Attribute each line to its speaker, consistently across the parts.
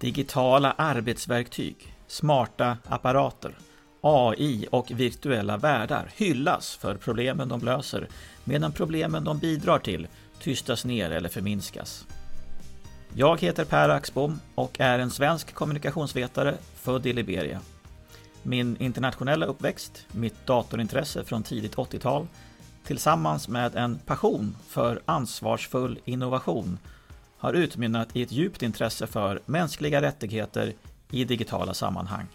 Speaker 1: Digitala arbetsverktyg, smarta apparater, AI och virtuella världar hyllas för problemen de löser medan problemen de bidrar till tystas ner eller förminskas. Jag heter Per Axbom och är en svensk kommunikationsvetare född i Liberia. Min internationella uppväxt, mitt datorintresse från tidigt 80-tal tillsammans med en passion för ansvarsfull innovation har utmynnat i ett djupt intresse för mänskliga rättigheter i digitala sammanhang.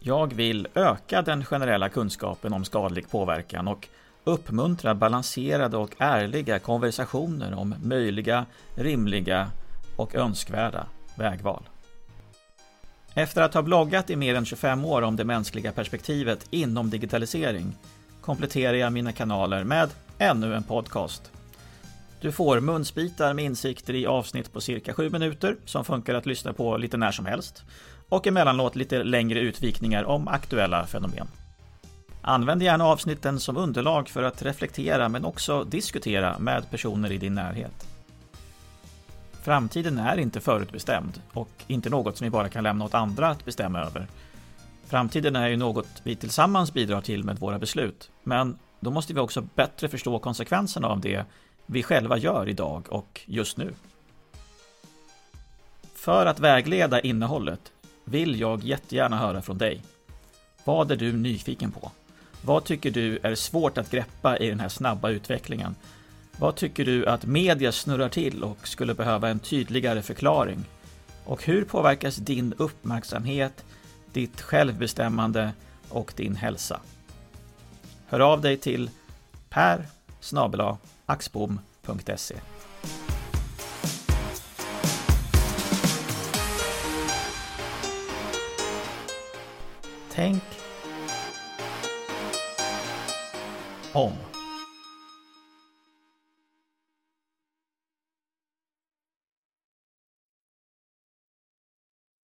Speaker 1: Jag vill öka den generella kunskapen om skadlig påverkan och uppmuntra balanserade och ärliga konversationer om möjliga, rimliga och önskvärda vägval. Efter att ha bloggat i mer än 25 år om det mänskliga perspektivet inom digitalisering kompletterar jag mina kanaler med ännu en podcast. Du får munsbitar med insikter i avsnitt på cirka 7 minuter som funkar att lyssna på lite när som helst och emellanåt lite längre utvikningar om aktuella fenomen. Använd gärna avsnitten som underlag för att reflektera men också diskutera med personer i din närhet. Framtiden är inte förutbestämd och inte något som vi bara kan lämna åt andra att bestämma över. Framtiden är ju något vi tillsammans bidrar till med våra beslut, men då måste vi också bättre förstå konsekvenserna av det vi själva gör idag och just nu. För att vägleda innehållet vill jag jättegärna höra från dig. Vad är du nyfiken på? Vad tycker du är svårt att greppa i den här snabba utvecklingen? Vad tycker du att media snurrar till och skulle behöva en tydligare förklaring? Och hur påverkas din uppmärksamhet, ditt självbestämmande och din hälsa? Hör av dig till per snabel axbom.se Tänk om.